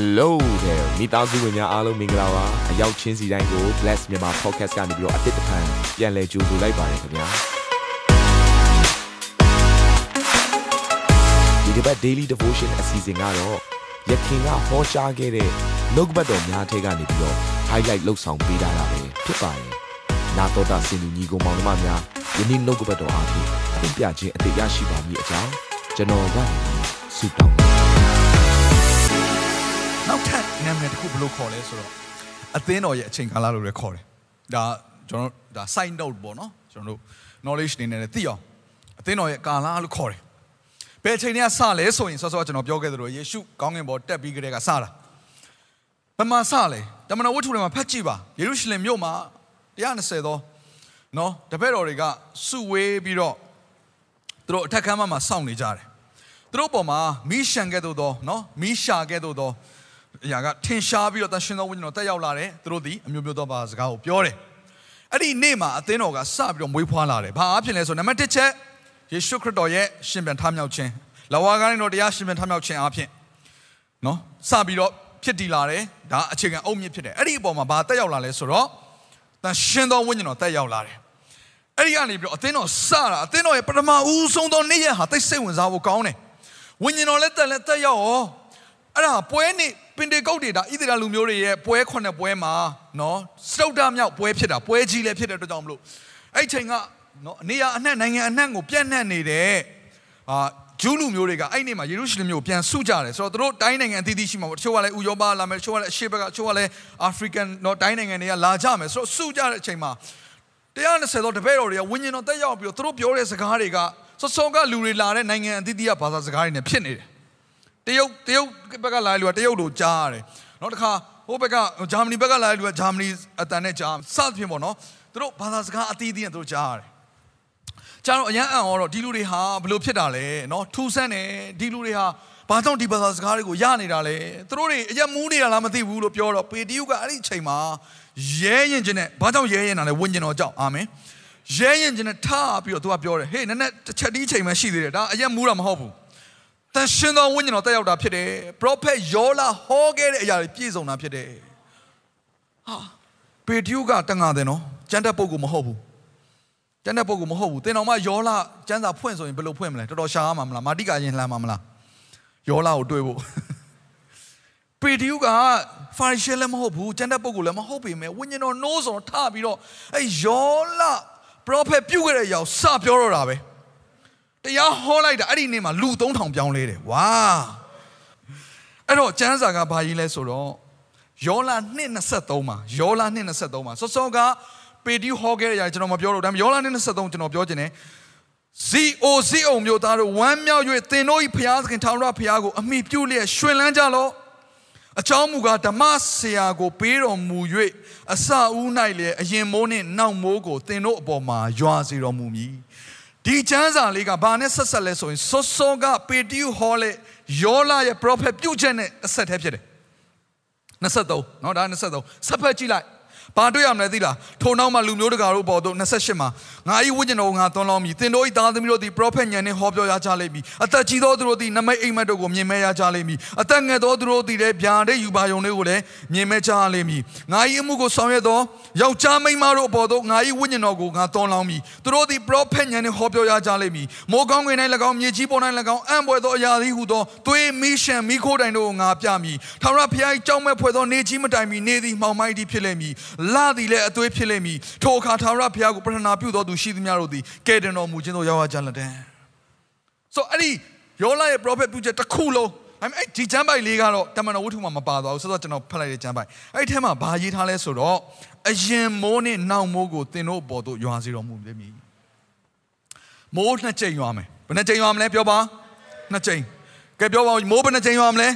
Hello there မိသားစုဝင်များအားလုံးမင်္ဂလာပါအရောက်ချင်းစီတိုင်းကို Bless မြန်မာ Podcast ကနေပြီးတော့အတစ်တဖန်ပြန်လည်ကြိုဆိုလိုက်ပါတယ်ခင်ဗျာဒီတစ်ပတ် Daily Devotion အစီအစဉ်ကတော့ယခင်ကဟောကြားခဲ့တဲ့နှုတ်ကပတ်တော်များထဲကနေပြီးတော့ highlight လောက်ဆောင်ပေးထားတာပဲဖြစ်ပါတယ်နာတော်တာစင်လူညီကောင်မောင်နှမများယနေ့နှုတ်ကပတ်တော်အားဖြင့်အပြခြင်းအသေးရရှိပါမည်အကြောင်းကျွန်တော်ကနေဆုတောင်းပါတယ် နောက်ထပ်နာမည်တစ်ခုဘယ်လိုခေါ်လဲဆိုတော့အသင်းတော်ရဲ့အချိန်ကာလလို့လည်းခေါ်တယ်ဒါကျွန်တော်တို့ဒါ side note ပေါ့နော်ကျွန်တော်တို့ knowledge နေနဲ့သိအောင်အသင်းတော်ရဲ့ကာလလို့ခေါ်တယ်ဘယ်အချိန်တွေကစလဲဆိုရင်ဆောစောကျွန်တော်ပြောခဲ့သလိုယေရှုကောင်းကင်ဘုံတက်ပြီးကြတဲ့ကစတာဘယ်မှာစလဲတမန်တော်ဝတ္ထုတွေမှာဖတ်ကြည့်ပါယေရုရှလင်မြို့မှာ120သောနော်တပည့်တော်တွေကစုဝေးပြီးတော့သူတို့အထက်ခန်းမှာစောင့်နေကြတယ်သူတို့ပေါ်မှာမီးရှန်ကဲ့သို့သောနော်မီးရှာကဲ့သို့သော အရာကထင်ရှားပြီးတော့တန်ရှင်သောဝိညာဉ်တော်တက်ရောက်လာတယ်သူတို့ဒီအမျိုးမျိုးသောဘာစကားကိုပြောတယ်အဲ့ဒီနေ့မှာအသင်းတော်ကစပြီးတော့မွေးဖွားလာတယ်ဘာအဖြစ်လဲဆိုနံပါတ်1ချက်ယေရှုခရစ်တော်ရဲ့ရှင်ပြန်ထမြောက်ခြင်းလဝါကားနဲ့တော်တရားရှင်ပြန်ထမြောက်ခြင်းအဖြစ်နော်စပြီးတော့ဖြစ်တည်လာတယ်ဒါအခြေခံအုတ်မြစ်ဖြစ်တယ်အဲ့ဒီအပေါ်မှာဘာတက်ရောက်လာလဲဆိုတော့တန်ရှင်သောဝိညာဉ်တော်တက်ရောက်လာတယ်အဲ့ဒီကနေပြီးတော့အသင်းတော်စတာအသင်းတော်ရဲ့ပထမဦးဆုံးသောနေ့ရက်ဟာတိတ်စိတ်ဝင်စားဖို့ကောင်းတယ်ဝိညာဉ်တော်လည်းတက်လည်းတက်ရောက်ရော အဲ့ဒါပွဲနေ့ပင်တေကုတ်တွေဒါဣသရေလလူမျိုးတွေရဲ့ပွဲခုနှစ်ပွဲမှာနော်စတုဒ္ဒမြောက်ပွဲဖြစ်တာပွဲကြီးလည်းဖြစ်တဲ့အတွက်ကြောင့်မလို့အဲ့ချိန်ကနော်အနေရအနှံ့နိုင်ငံအနှံ့ကိုပြန့်နှံ့နေတဲ့အာဂျူးလူမျိုးတွေကအဲ့ဒီမှာယေရုရှလင်မြို့ပြန်စုကြတယ်ဆိုတော့သူတို့တိုင်းနိုင်ငံအသီးသီးရှိမှာပေါ့တချို့ကလည်းဥရောပလာမယ်တချို့ကလည်းအရှေ့ဘက်ကတချို့ကလည်းအာဖရိကန်နော်တိုင်းနိုင်ငံတွေကလာကြမယ်ဆိုတော့စုကြတဲ့အချိန်မှာ120တော့တပည့်တော်တွေကဝိညာဉ်တော်တက်ရောက်ပြီးတော့သူတို့ပြောတဲ့စကားတွေကစောစောကလူတွေလာတဲ့နိုင်ငံအသီးသီးကဘာသာစကားတွေနဲ့ဖြစ်နေတယ် တရုတ်တရုတ်ဘက်ကလာတဲ့လူကတရုတ်လိုကြားရတယ်နောက်တစ်ခါဟိုဘက်ကဂျာမနီဘက်ကလာတဲ့လူကဂျာမနီအတန်နဲ့ကြားစသဖြင့်ပေါ့နော်သူတို့ဘာသာစကားအသီးသီးနဲ့သူတို့ကြားရတယ်ကျတော့အရန်အံ့ဩတော့ဒီလူတွေဟာဘလို့ဖြစ်တာလဲနော်ထူးဆန်းတယ်ဒီလူတွေဟာဘာကြောင့်ဒီဘာသာစကားတွေကိုရနေတာလဲသူတို့တွေအယက်မူးနေတာလားမသိဘူးလို့ပြောတော့ပေတရုကအဲ့ဒီအချိန်မှာရဲရင်ချင်းနဲ့ဘာကြောင့်ရဲရင်တာလဲဝိညာဉ်တော်ကြောင့်အာမင်ရဲရင်ချင်းနဲ့ထားပြီးတော့သူကပြောတယ်ဟေးနည်းနည်းတစ်ချက်ဒီအချိန်မှရှိသေးတယ်ဒါအယက်မူးတာမဟုတ်ဘူး တန်ရှင်သောဝိညာဉ်တော်တက်ရောက်တာဖြစ်တယ်ပရောဖက်ယောလာဟောခဲ့တဲ့အရာတွေပြည့်စုံတာဖြစ်တယ်ဟာပေတရုကတန်ငါတယ်နော်ကျန်တဲ့ပုဂ္ဂိုလ်မဟုတ်ဘူးကျန်တဲ့ပုဂ္ဂိုလ်မဟုတ်ဘူးသင်တော်မယောလာကျမ်းစာဖွင့်ဆိုရင်ဘယ်လိုဖွင့်မလဲတော်တော်ရှားမှာမလားမာတိကာရင်လှမ်းမှာမလားယောလာကိုတွေးဖို့ပေတရုကဖာရီရှဲလည်းမဟုတ်ဘူးကျန်တဲ့ပုဂ္ဂိုလ်လည်းမဟုတ်ပေမဲ့ဝိညာဉ်တော်နိုးဆိုတော့ထပြီးတော့အဲယောလာပရောဖက်ပြုတ်ခဲ့တဲ့အရာကိုစပြောတော့တာပဲ တရားဟောလိုက်တာအဲ့ဒီနေ့မှာလူ3000ပြောင်းလဲတယ်ဝါအဲ့တော့ကျမ်းစာကဘာကြီးလဲဆိုတော့ယောလာ2:23မှာယောလာ2:23မှာစောစောကပေတီဟောခဲ့တဲ့အရာကျွန်တော်မပြောတော့ဒါပေမဲ့ယောလာ2:23ကျွန်တော်ပြောခြင်းနဲ့ဇီအိုဇီအုံမျိုးသားတို့ဝမ်းမြောက်၍သင်တို့၏ဖျားသခင်ထာဝရဖျားကိုအမိပြုလျက်ရှင်လန်းကြလော့အကြောင်းမူကားဓမ္မဆရာကိုပေးတော်မူ၍အစဦး၌လည်းအရင်မိုးနှင့်နောက်မိုးကိုသင်တို့အပေါ်မှာရွာစေတော်မူမည် ဒီကျမ်းစာလေးကဘာနဲ့ဆက်ဆက်လဲဆိုရင်စောစောကပေတီဟောလေယောလာရဲ့ prophet ပြုတ်ချက်နဲ့အဆက်တည်းဖြစ်တယ်23เนาะဒါ23ဆက်ဖက်ကြည့်လိုက် ဘာတွေ့ရမလဲသိလားထိုနောက်မှလူမျိုးတကာတို့ပေါ်သို့28မှာငါဤဝိညာဉ်တော်ငါသွန်လောင်းမည်သင်တို့ဤသားသမီးတို့သည်ပရောဖက်ညံနှင့်ဟောပြောရကြလိမ့်မည်အသက်ကြီးသောသူတို့သည်နမိတ်အိမ်မက်တို့ကိုမြင်မဲ့ရကြလိမ့်မည်အသက်ငယ်သောသူတို့သည်လည်းဗျာတဲ့ယူပါယုံတွေကိုလည်းမြင်မဲ့ကြလိမ့်မည်ငါဤအမှုကိုဆောင်ရွက်သောယောက်ျားမိန်းမတို့အပေါ်သို့ငါဤဝိညာဉ်တော်ကိုငါသွန်လောင်းမည်သူတို့သည်ပရောဖက်ညံနှင့်ဟောပြောရကြလိမ့်မည်မိုးကောင်းကင်၌၎င်းမြေကြီးပေါ်၌၎င်းအံ့ဘွယ်သောအရာသည်ဟုသောသွေးမီးရှံမီးခိုးတိုင်တို့ကိုငါပြမည်ထာဝရဘုရား၏ကြောင်းမဲ့ဖွယ်သောနေကြီးမတိုင်မီနေသည်မှောင်မိုက်သည်ဖြစ်လိမ့်မည်လသည်လည်းအသွေးဖြစ်လိမ့်မည်ထိုအခါထာဝရဘုရားကိုပထနာပြုသောသူရှိသမျှတို့သည်ကဲတင်တော်မူခြင်းသို့ရောက်ရကြလတံဆိုအဲ့ဒီယောလာရဲ့ prophet ပြုချက်တစ်ခုလုံးအဲ့အဲ့ဒီကျမ်းပိုက်လေးကတော့တမန်တော်ဝတ္ထုမှာမပါသွားဘူးဆိုတော့ကျွန်တော်ဖတ်လိုက်တဲ့ကျမ်းပိုက်အဲ့ဒီထဲမှာဘာရေးထားလဲဆိုတော့အရင်မိုးနဲ့နောက်မိုးကိုသင်တို့ပေါ်သို့ရွာစေတော်မူလိမ့်မည်မိုးနှစ်ကြိမ်ရွာမယ်ဘယ်နှကြိမ်ရွာမလဲပြောပါနှစ်ကြိမ်ကဲပြောပါဦးမိုးဘယ်နှကြိမ်ရွာမလဲ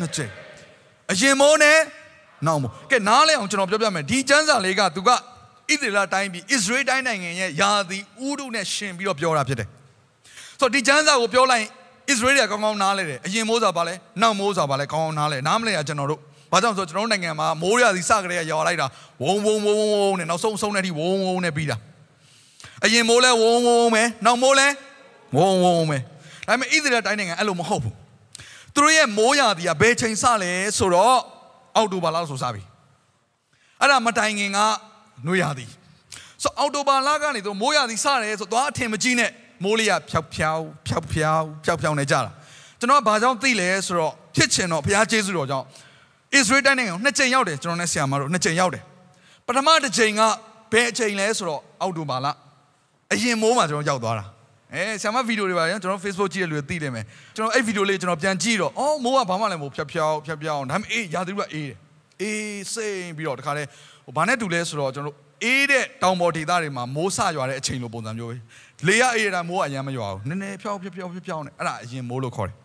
နှစ်ကြိမ်အရင်မိုးနဲ့ နောက်မို့ကဲနားလဲအောင်ကျွန်တော်ပြောပြမယ်ဒီကျမ်းစာလေးကသူကဣသရေလတိုင်းပြည်ဣသရေလတိုင်းနိုင်ငံရဲ့ယာသည်ဥဒုနဲ့ရှင်ပြီးတော့ပြောတာဖြစ်တယ်ဆိုတော့ဒီကျမ်းစာကိုပြောလိုက်ဣသရေလကကောင်းကောင်းနားလဲတယ်အရင်မိုးစာပါလဲနောက်မိုးစာပါလဲကောင်းကောင်းနားလဲနားမလဲရကျွန်တော်တို့ဘာကြောင့်ဆိုကျွန်တော်တို့နိုင်ငံမှာမိုးရသည်စကြတဲ့ရွာလိုက်တာဝုံဝုံဝုံဝုံနဲ့နောက်ဆုံးဆုံးတဲ့အထိဝုံဝုံနဲ့ပြီးတာအရင်မိုးလဲဝုံဝုံပဲနောက်မိုးလဲဝုံဝုံပဲဒါပေမဲ့ဣသရေလတိုင်းနိုင်ငံအဲ့လိုမဟုတ်ဘူးသူတို့ရဲ့မိုးရာသီကဘယ်ချိန်စလဲဆိုတော့ အောက်တိုဘာလဆိုစပြီအဲ့ဒါမတိုင်ခင်ကနှွေရာသီဆိုအောက်တိုဘာလကနေတော့မိုးရာသီစတယ်ဆိုတော့အထင်မကြီးနဲ့မိုးလေးကဖြောက်ဖြောက်ဖြောက်ဖြောက်ဖြောက်ဖြောက်နေကြတာကျွန်တော်ကဘာကြောင့်သိလဲဆိုတော့ဖြစ်ချင်တော့ဘုရားကျေးဇူးတော်ကြောင့်ဣသရေလတိုင်းနိုင်ငံကိုနှစ်ချိန်ရောက်တယ်ကျွန်တော်နဲ့ဆရာမတို့နှစ်ချိန်ရောက်တယ်ပထမတစ်ချိန်ကဘယ်အချိန်လဲဆိုတော့အောက်တိုဘာလအရင်မိုးမှာကျွန်တော်ရောက်သွားတာ အဲဆရာမဗီဒီယိုတွေပါကျွန်တော် Facebook ကြည့်တဲ့လူတွေသိတယ်မယ်ကျွန်တော်အဲ့ဗီဒီယိုလေးကျွန်တော်ပြန်ကြည့်တော့အော်မိုးကဘာမှလည်းမိုးဖြောက်ဖြောက်ဖြောက်ဖြောက်ဒါပေမဲ့အေးရာသီဥတုကအေးတယ်အေးစိမ့်ပြီးတော့တခါတည်းဟိုဘာနဲ့တူလဲဆိုတော့ကျွန်တော်အေးတဲ့တောင်ပေါ်ဒေသတွေမှာမိုးဆရွာတဲ့အချိန်လိုပုံစံမျိုးပဲလေရအေးရတာမိုးကအရင်မရွာဘူးနည်းနည်းဖြောက်ဖြောက်ဖြောက်ဖြောက်နေအဲ့ဒါအရင်မိုးလို့ခေါ်တယ်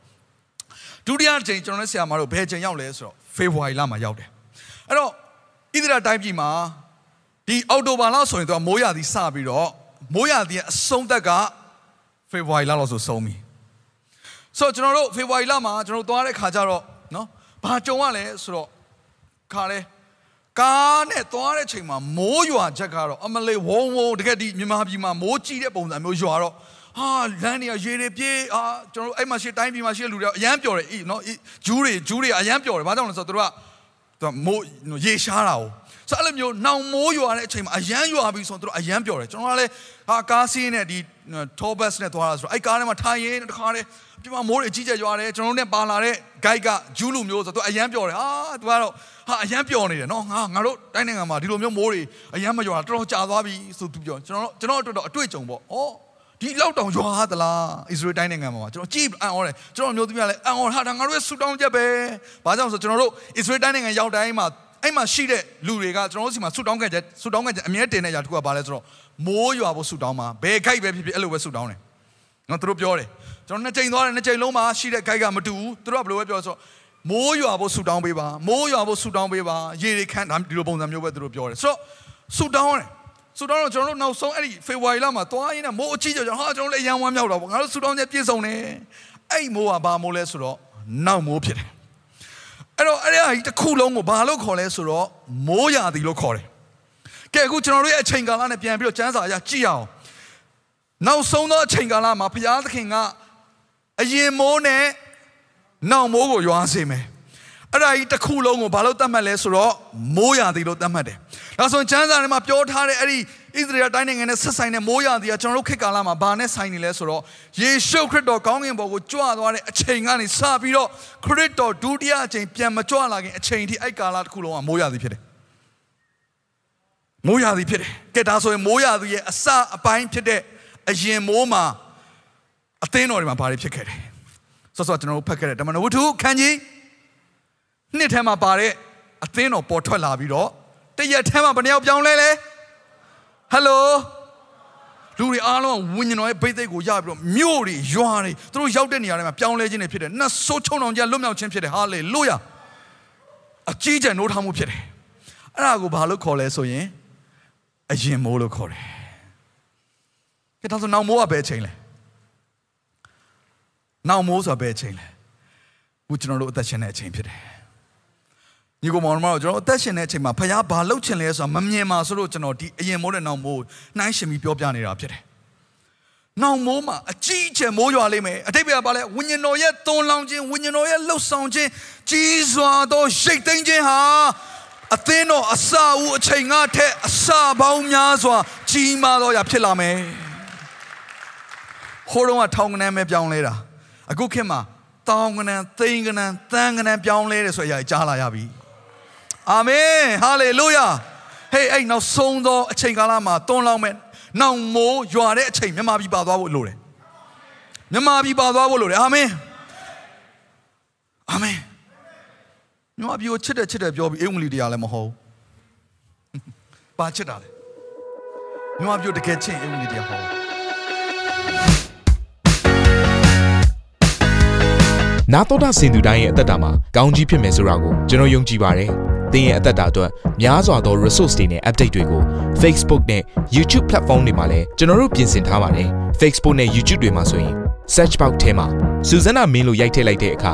ဒုတိယအချိန်ကျွန်တော်နဲ့ဆရာမတို့ဘယ်ချိန်ရောက်လဲဆိုတော့ဖေဖော်ဝါရီလမှာရောက်တယ်အဲ့တော့ဣသရေလတိုင်းပြည်မှာဒီအောက်တိုဘာလဆိုရင်တော့မိုးရာသီစပြီးတော့မိုးရာသီရဲ့အဆုံးသက်က ဖေဖော်ဝါရီလလောက်ဆိုဆုံးပြီဆိုတော့ကျွန်တော်တို့ဖေဖော်ဝါရီလမှာကျွန်တော်တို့သွားတဲ့ခါကျတော့နော်ဘာကြုံရလဲဆိုတော့ခါလဲကားနဲ့သွားတဲ့ချိန်မှာမိုးရွာချက်ကတော့အမလေးဝုံဝုံတကယ်ဒီမြန်မာပြည်မှာမိုးကြီးတဲ့ပုံစံမျိုးရွာတော့ဟာလမ်းတွေကရေတွေပြေးအာကျွန်တော်တို့အဲ့မှာရှေ့တိုင်းပြည်မှာရှေ့လူတွေအရန်ပျော်တယ်ဤနော်ဂျူးတွေဂျူးတွေအရန်ပျော်တယ်ဘာကြောင့်လဲဆိုတော့တို့ကသူကမိုးရေရှားတာ哦ဆိုအဲ့လိုမျိုးနောင်မိုးရွာတဲ့အချိန်မှာအရန်ရွာပြီးဆိုတော့တို့အရန်ပျော်တယ်ကျွန်တော်ကလည်းဟာကားစီးနဲ့ဒီ tour bus နဲ့သွားတာဆိုတော့အဲ့ကားထဲမှာထိုင်ရင်းတခါတည်းပြမမိုးတွေအကြီးကျယ်ရွာတယ်ကျွန်တော်တို့နဲ့ပါလာတဲ့ guide ကဂျူးလူမျိုးဆိုတော့သူအရန်ပျော်တယ်ဟာသူကတော့ဟာအရန်ပျော်နေတယ်နော်ငါငါတို့တိုင်းနိုင်ငံမှာဒီလိုမျိုးမိုးတွေအရန်မရွာတာတော်တော်ကြာသွားပြီဆိုသူပြောကျွန်တော်ကျွန်တော်တို့တော့အတွေ့အကြုံပေါ့ဩဒီလောက်တောင်ရွာသလားဣသရေလတိုင်းနိုင်ငံမှာကျွန်တော်ကြည့်အံ့ဩတယ်ကျွန်တော်မျိုးသမီးကလည်းအံ့ဩဟာဒါငါတို့ရဲ့ဆူတောင်းချက်ပဲဘာကြောင့်ဆိုကျွန်တော်တို့ဣသရေလတိုင်းနိုင်ငံရောက်တိုင်းမှာအဲ့မှာရှိတဲ့လူတွေကကျွန်တော်တို့စီမှာဆူတောင်းခဲ့ချက်ဆူတောင်းခဲ့ချက်အမြဲတင်တဲ့အရာတစ်ခုကဘာလဲဆိုတော့ မိုးရွာဖို့ဆူတောင်းမှာဘယ်ခိုက်ပဲဖြစ်ဖြစ်အဲ့လိုပဲဆူတောင်းတယ်နော်သူတို့ပြောတယ်ကျွန်တော်နှစ်ချိန်သွားတယ်နှစ်ချိန်လုံးမှာရှိတဲ့ခိုက်ကမတူဘူးသူတို့ကဘယ်လိုပဲပြောဆိုမိုးရွာဖို့ဆူတောင်းပေးပါမိုးရွာဖို့ဆူတောင်းပေးပါရေတွေခန့်ဒီလိုပုံစံမျိုးပဲသူတို့ပြောတယ်ဆိုတော့ဆူတောင်းတယ်ဆူတောင်းတော့ကျွန်တော်တို့နောက်ဆုံးအဲ့ဒီဖေဖော်ဝါရီလမှာသွားရင်းနဲ့မိုးအကြီးကျယ်ကျွန်တော်ဟာကျွန်တော်လည်းအရန်ဝမ်းမြောက်တော့ဗောငါတို့ဆူတောင်းချက်ပြည့်စုံတယ်အဲ့မိုးကဘာမိုးလဲဆိုတော့နောက်မိုးဖြစ်တယ်အဲ့တော့အဲ့ဒီတစ်ခုလုံးကိုဘာလို့ခေါ်လဲဆိုတော့မိုးရာသီလို့ခေါ်တယ် ကဲအခုကျွန်တော်တို့ရဲ့အချိန်ကာလနဲ့ပြန်ပြီးတော့ကျမ်းစာအရကြည့်အောင်နောက်ဆုံးသောအချိန်ကာလမှာဘုရားသခင်ကအရင်မိုးနဲ့နောက်မိုးကိုရွာစေမယ်အဲ့ဒါကြီးတစ်ခုလုံးကိုဘာလို့သတ်မှတ်လဲဆိုတော့မိုးရာသီလို့သတ်မှတ်တယ်ဒါဆိုရင်ကျမ်းစာထဲမှာပြောထားတဲ့အဲ့ဒီဣသရေလတိုင်းနိုင်ငံနဲ့ဆက်ဆိုင်တဲ့မိုးရာသီကကျွန်တော်တို့ခေတ်ကာလမှာဘာနဲ့ဆိုင်နေလဲဆိုတော့ယေရှုခရစ်တော်ကောင်းကင်ဘုံကိုကြွသွားတဲ့အချိန်ကနေစပြီးတော့ခရစ်တော်ဒုတိယအချိန်ပြန်မကြွလာခင်အချိန်ထိအဲ့ကာလတစ်ခုလုံးကမိုးရာသီဖြစ်တယ် မိုးရာသီဖြစ်တယ်ကဲဒါဆိုရင်မိုးရာသီရဲ့အစအပိုင်းဖြစ်တဲ့အရင်မိုးမှာအသင်းတော်တွေမှာဘာတွေဖြစ်ခဲ့တယ်ဆော့ဆော့ကျွန်တော်တို့ဖတ်ခဲ့တဲ့ဓမ္မဝတ္ထုခန်းကြီးနှစ်ထဲမှာပါတဲ့အသင်းတော်ပေါ်ထွက်လာပြီးတော့တရက်ထဲမှာဘယ်နှယောက်ပြောင်းလဲလဲဟယ်လိုလူတွေအားလုံးဝိညာဉ်တော်ရဲ့ဘိသိက်ကိုရပြီးတော့မြို့တွေရွာတွေသူတို့ရောက်တဲ့နေရာတွေမှာပြောင်းလဲခြင်းတွေဖြစ်တယ်။နတ်ဆိုးချုံအောင်ကြလွတ်မြောက်ခြင်းဖြစ်တယ်။ဟာလေလုယာ။အကြီးကျယ်နိုးထမှုဖြစ်တယ်။အဲ့ဒါကိုဘာလို့ခေါ်လဲဆိုရင် အရင်မိုးလို့ခေါ်တယ်။ကဲဒါဆိုနောက်မိုးကဘယ်ချိန်လဲ။နောက်မိုးဆိုတာဘယ်ချိန်လဲ။ခုကျွန်တော်တို့အသက်ရှင်တဲ့အချိန်ဖြစ်တယ်။ညီကောင်မောင်တို့ကျွန်တော်အသက်ရှင်တဲ့အချိန်မှာဖခင်ဘာလုပ်ချင်လဲဆိုတာမမြင်ပါဆိုလို့ကျွန်တော်ဒီအရင်မိုးတဲ့နောက်မိုးနှိုင်းရှင်ပြီးပြောပြနေတာဖြစ်တယ်။နောက်မိုးမှာအကြီးအကျယ်မိုးရွာလိမ့်မယ်။အတိတ်ကဘာလဲဝိညာဉ်တော်ရဲ့သွန်လောင်းခြင်းဝိညာဉ်တော်ရဲ့လှုပ်ဆောင်ခြင်းကြီးစွာသောရှိတ်သိမ်းခြင်းဟာ အသင်းတော်အစာဦးအချိန်ငါထက်အစာပေါင်းများစွာကြီးမားသောရာဖြစ်လာမယ်။ဟိုတော့ကထောင်ကနန်းပဲပြောင်းလဲတာ။အခုခေတ်မှာတောင်းကနန်းသိန်းကနန်းသန်းကနန်းပြောင်းလဲတယ်ဆိုရကြားလာရပြီ။အာမင်ဟာလေလုယာဟေးအဲ့နောက်ဆုံးသောအချိန်ကာလမှာတွန်းလောင်းမဲ့နောက်မိုးရွာတဲ့အချိန်မြမပြီပါသွားဖို့လိုတယ်မြမပြီပါသွားဖို့လိုတယ်အာမင်အာမင် မြမပြီကိုချစ်တယ်ချစ်တယ်ပြောပြီးအင်္ဂလိပ်တရားလည်းမဟုတ်ပါချစ်တာလေမြမပြီကိုတကယ်ချစ်အင်္ဂလိပ်တရားဟောနာတော်တာစင်သူတိုင်းရဲ့အသက်တာမှာကောင်းကြီးဖြစ်မယ်ဆိုတာကိုကျွန်တော်ယုံကြည်ပါတယ်သင်ရဲ့အသက်တာအတွက်များစွာသော resource တွေနဲ့ update တွေကို Facebook နဲ့ YouTube platform တွေမှာလည်းကျွန်တော်တို့ပြင်ဆင်ထားပါတယ် Facebook နဲ့ YouTube တွေမှာဆိုရင် search box ထဲမှာစုစွမ်းနာမင်းလို့ရိုက်ထည့်လိုက်တဲ့အခါ